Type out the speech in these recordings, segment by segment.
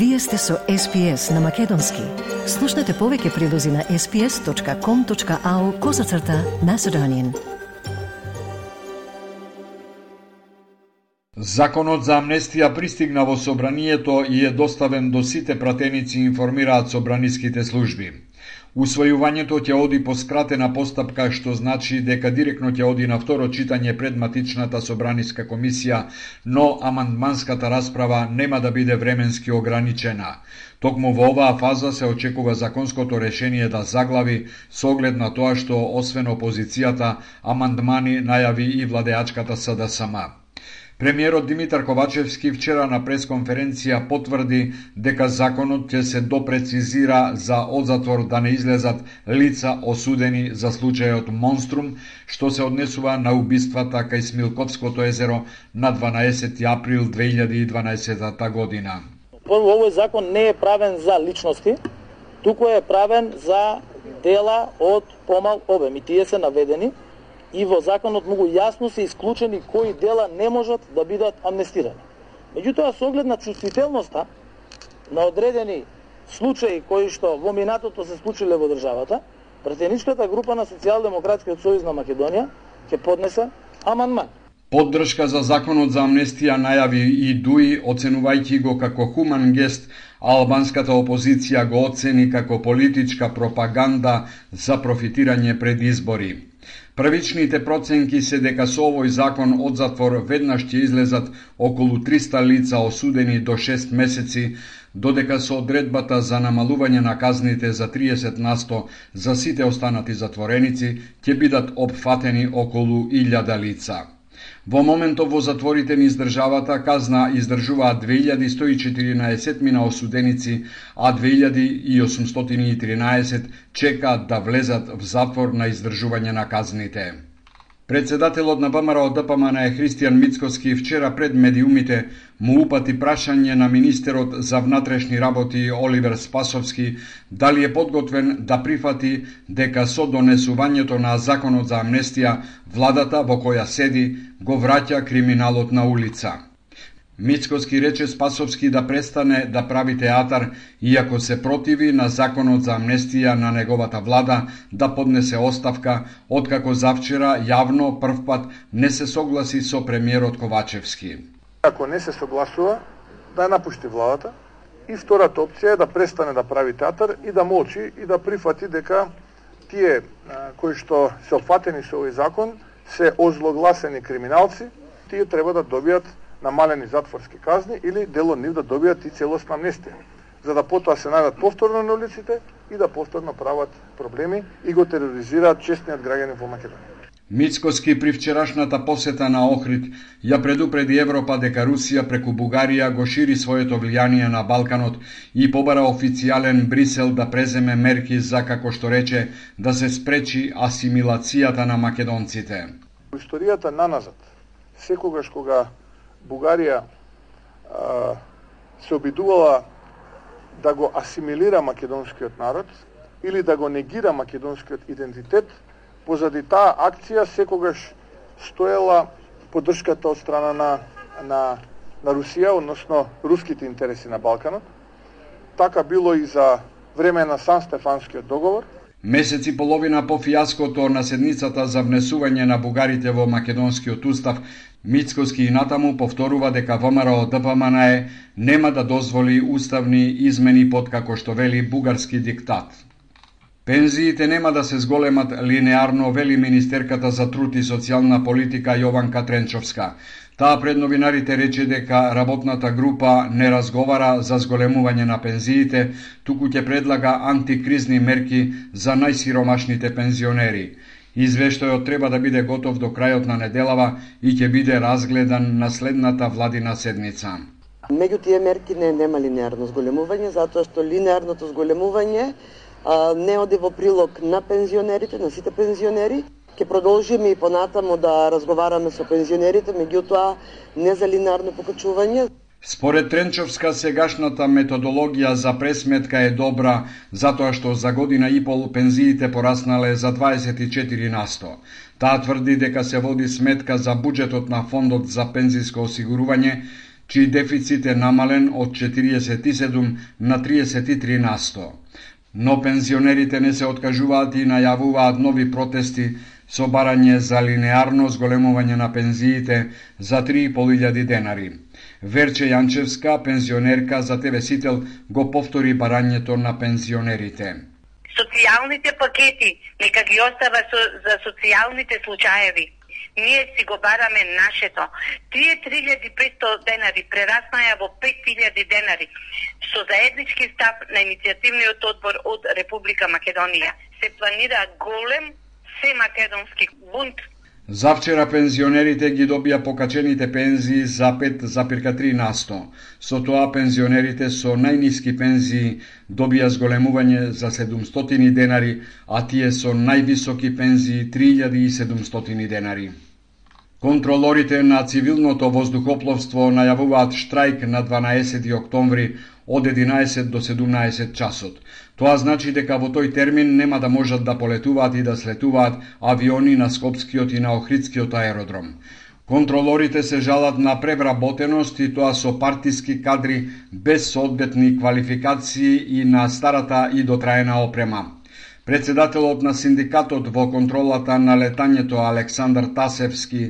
Вие сте со SPS на Македонски. Слушнете повеќе прилози на sps.com.au козацрта на Седонин. Законот за амнестија пристигна во собранието и е доставен до сите пратеници, информираат собраниските служби. Усвојувањето ќе оди по скратена постапка, што значи дека директно ќе оди на второ читање пред матичната собраниска комисија, но амандманската расправа нема да биде временски ограничена. Токму во оваа фаза се очекува законското решение да заглави со оглед на тоа што освен опозицијата, амандмани најави и владеачката СДСМ. Премиерот Димитар Ковачевски вчера на пресконференција потврди дека законот ќе се допрецизира за одзатвор да не излезат лица осудени за случајот Монструм, што се однесува на убиствата кај Смилковското езеро на 12 април 2012 година. Овој закон не е правен за личности, туку е правен за дела од помал обем и тие се наведени и во законот многу јасно се исклучени кои дела не можат да бидат амнестирани. Меѓутоа, со оглед на чувствителноста на одредени случаи кои што во минатото се случиле во државата, претеничката група на Социјалдемократскиот сојуз на Македонија ќе поднесе аманман. Поддршка за законот за амнестија најави и Дуи, оценувајќи го како хуман гест, а албанската опозиција го оцени како политичка пропаганда за профитирање пред избори. Првичните проценки се дека со овој закон од затвор веднаш ќе излезат околу 300 лица осудени до 6 месеци, додека со одредбата за намалување на казните за 30 насто за сите останати затвореници ќе бидат обфатени околу 1000 лица. Во моментов во затворите низ државата казна издржуваат 2114 мина осуденици, а 2813 чекаат да влезат в затвор на издржување на казните. Председателот на ВМРО ДПМН е Христијан Мицкоски вчера пред медиумите му упати прашање на министерот за внатрешни работи Оливер Спасовски дали е подготвен да прифати дека со донесувањето на законот за амнестија владата во која седи го враќа криминалот на улица. Мицкоски рече Спасовски да престане да прави театар, иако се противи на законот за амнестија на неговата влада да поднесе оставка, откако завчера јавно првпат не се согласи со премиерот Ковачевски. Ако не се согласува, да напушти владата и втората опција е да престане да прави театар и да молчи и да прифати дека тие кои што се опфатени со овој закон се озлогласени криминалци, тие треба да добијат намалени затворски казни или дел од нив да добијат и целосна амнестија, за да потоа се најдат повторно на улиците и да повторно прават проблеми и го тероризираат честниот граѓани во Македонија. Мицкоски при вчерашната посета на Охрид ја предупреди Европа дека Русија преку Бугарија го шири своето влијание на Балканот и побара официјален Брисел да преземе мерки за, како што рече, да се спречи асимилацијата на македонците. Историјата наназад, секогаш кога Бугарија а, се обидувала да го асимилира македонскиот народ или да го негира македонскиот идентитет, позади таа акција секогаш стоела поддршката од страна на, на, на Русија, односно руските интереси на Балканот. Така било и за време на Сан Стефанскиот договор. Месец и половина по фијаското на седницата за внесување на бугарите во македонскиот устав, Мицкоски и натаму повторува дека ВМРО ДПМНЕ нема да дозволи уставни измени под како што вели бугарски диктат. Пензиите нема да се зголемат линеарно, вели министерката за труд и социјална политика Јованка Тренчовска. Таа пред новинарите рече дека работната група не разговара за зголемување на пензиите, туку ќе предлага антикризни мерки за најсиромашните пензионери. Извештајот треба да биде готов до крајот на неделава и ќе биде разгледан на следната владина седница. Меѓу тие мерки не нема линеарно зголемување, затоа што линеарното зголемување а, не оди во прилог на пензионерите, на сите пензионери. Ке продолжиме и понатаму да разговараме со пензионерите, меѓутоа не за линарно покачување. Според Тренчовска, сегашната методологија за пресметка е добра, затоа што за година и пол пензиите пораснале за 24 насто. Таа тврди дека се води сметка за буџетот на фондот за пензиско осигурување, чиј дефицит е намален од 47 на 33 насто. Но пензионерите не се откажуваат и најавуваат нови протести со барање за линеарно зголемување на пензиите за 3.500 денари. Верче Јанчевска, пензионерка за ТВ Сител, го повтори барањето на пензионерите. Социјалните пакети нека ги остава со, за социјалните случаеви ние си го бараме нашето. Тие 3500 денари прераснаја во 5000 денари со заеднички став на иницијативниот одбор од Република Македонија. Се планира голем се македонски бунт Завчера пензионерите ги добија покачените пензии за 5,3 насто. Со тоа пензионерите со најниски пензии добија зголемување за 700 денари, а тие со највисоки пензии 3700 денари. Контролорите на цивилното воздухопловство најавуваат штрајк на 12 октомври од 11 до 17 часот. Тоа значи дека во тој термин нема да можат да полетуваат и да слетуваат авиони на Скопскиот и на Охридскиот аеродром. Контролорите се жалат на превработеност и тоа со партиски кадри без соодветни квалификации и на старата и дотраена опрема. Председателот на синдикатот во контролата на летањето Александар Тасевски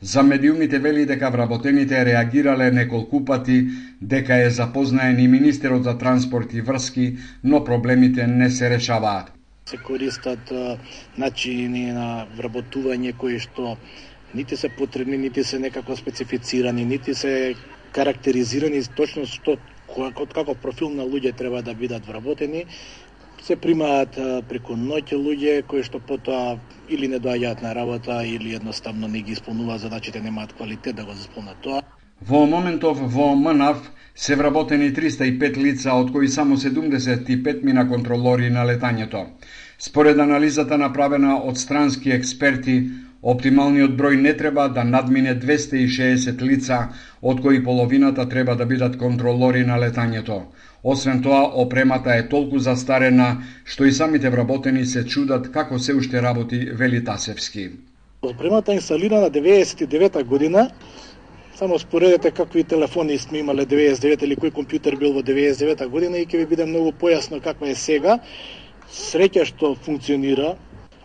за медиумите вели дека вработените реагирале неколку пати, дека е запознаен и министерот за транспорт и врски, но проблемите не се решаваат. Се користат начини на вработување кои што нити се потребни, нити се некако специфицирани, нити се карактеризирани точно што од како профил на луѓе треба да бидат вработени се примаат преку ноќе луѓе кои што потоа или не доаѓаат на работа или едноставно не ги исполнува задачите, немаат квалитет да го исполнат тоа. Во моментов во МНАФ се вработени 305 лица, од кои само 75 мина контролори на летањето. Според анализата направена од странски експерти, оптималниот број не треба да надмине 260 лица, од кои половината треба да бидат контролори на летањето. Освен тоа, опремата е толку застарена, што и самите вработени се чудат како се уште работи Вели Тасевски. Опремата е инсталирана 99 година, Само споредете какви телефони сме имале 99 или кој компјутер бил во 99 година и ќе ви биде многу појасно каква е сега. Среќа што функционира,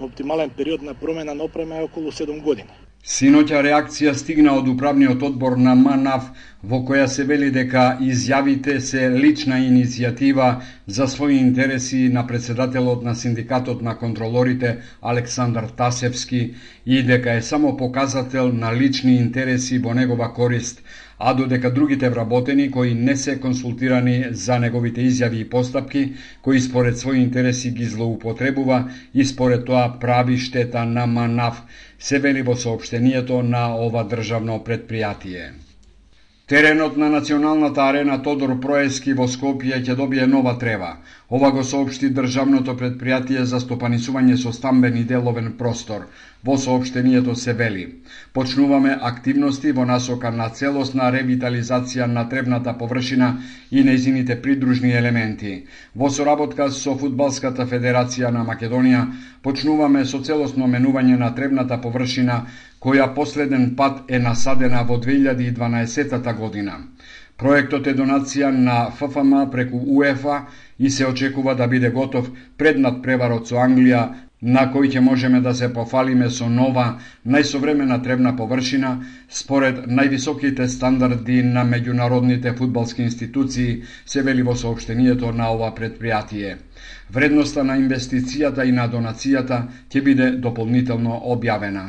оптимален период на промена на опрема е околу 7 години. Синоќа реакција стигна од управниот одбор на МАНАФ, во која се вели дека изјавите се лична иницијатива за своји интереси на председателот на синдикатот на контролорите Александар Тасевски и дека е само показател на лични интереси во негова корист, а додека другите вработени кои не се консултирани за неговите изјави и постапки, кои според своји интереси ги злоупотребува и според тоа прави штета на МАНАФ, се вели во сообштението на ова државно предпријатие. Теренот на националната арена Тодор Проески во Скопје ќе добие нова трева. Ова го соопшти државното предпријатие за стопанисување со стамбен и деловен простор. Во соопштението се вели: Почнуваме активности во насока на целосна ревитализација на требната површина и нејзините придружни елементи. Во соработка со Фудбалската федерација на Македонија почнуваме со целосно менување на требната површина која последен пат е насадена во 2012 година. Проектот е донација на ФФМ преку УЕФА и се очекува да биде готов пред надпреварот со Англија, на кој ќе можеме да се пофалиме со нова, најсовремена требна површина, според највисоките стандарди на меѓународните фудбалски институции, се вели во сообштението на ова предпријатие. Вредноста на инвестицијата и на донацијата ќе биде дополнително објавена.